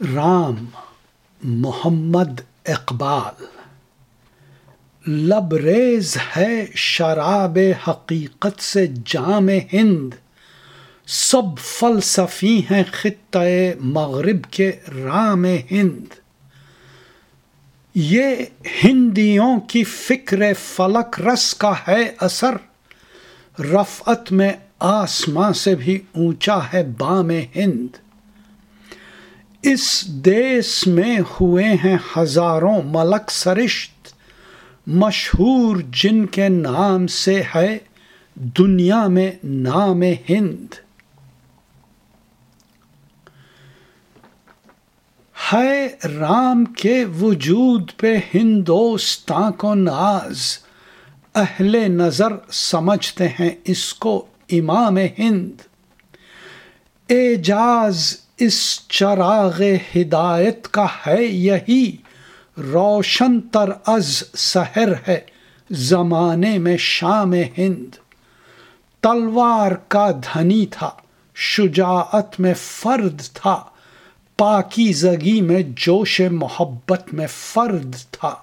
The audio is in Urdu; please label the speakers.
Speaker 1: رام محمد اقبال۔ لبریز ہے شراب حقیقت سے جام ہند۔ سب فلسفی ہیں خطۂ مغرب کے رام ہند۔ یہ ہندیوں کی فکر فلک رس کا ہے اثر۔ رفعت میں آسماں سے بھی اونچا ہے بام ہند۔ اس دیس میں ہوئے ہیں ہزاروں ملک سرشت، مشہور جن کے نام سے ہے دنیا میں نام ہند۔ ہے رام کے وجود پہ ہندوستان کو ناز، اہل نظر سمجھتے ہیں اس کو امام ہند۔ اعجاز اس چراغ ہدایت کا ہے یہی، روشن تر از سحر ہے زمانے میں شام ہند۔ تلوار کا دھنی تھا، شجاعت میں فرد تھا پاکی زگی میں جوش محبت میں فرد تھا۔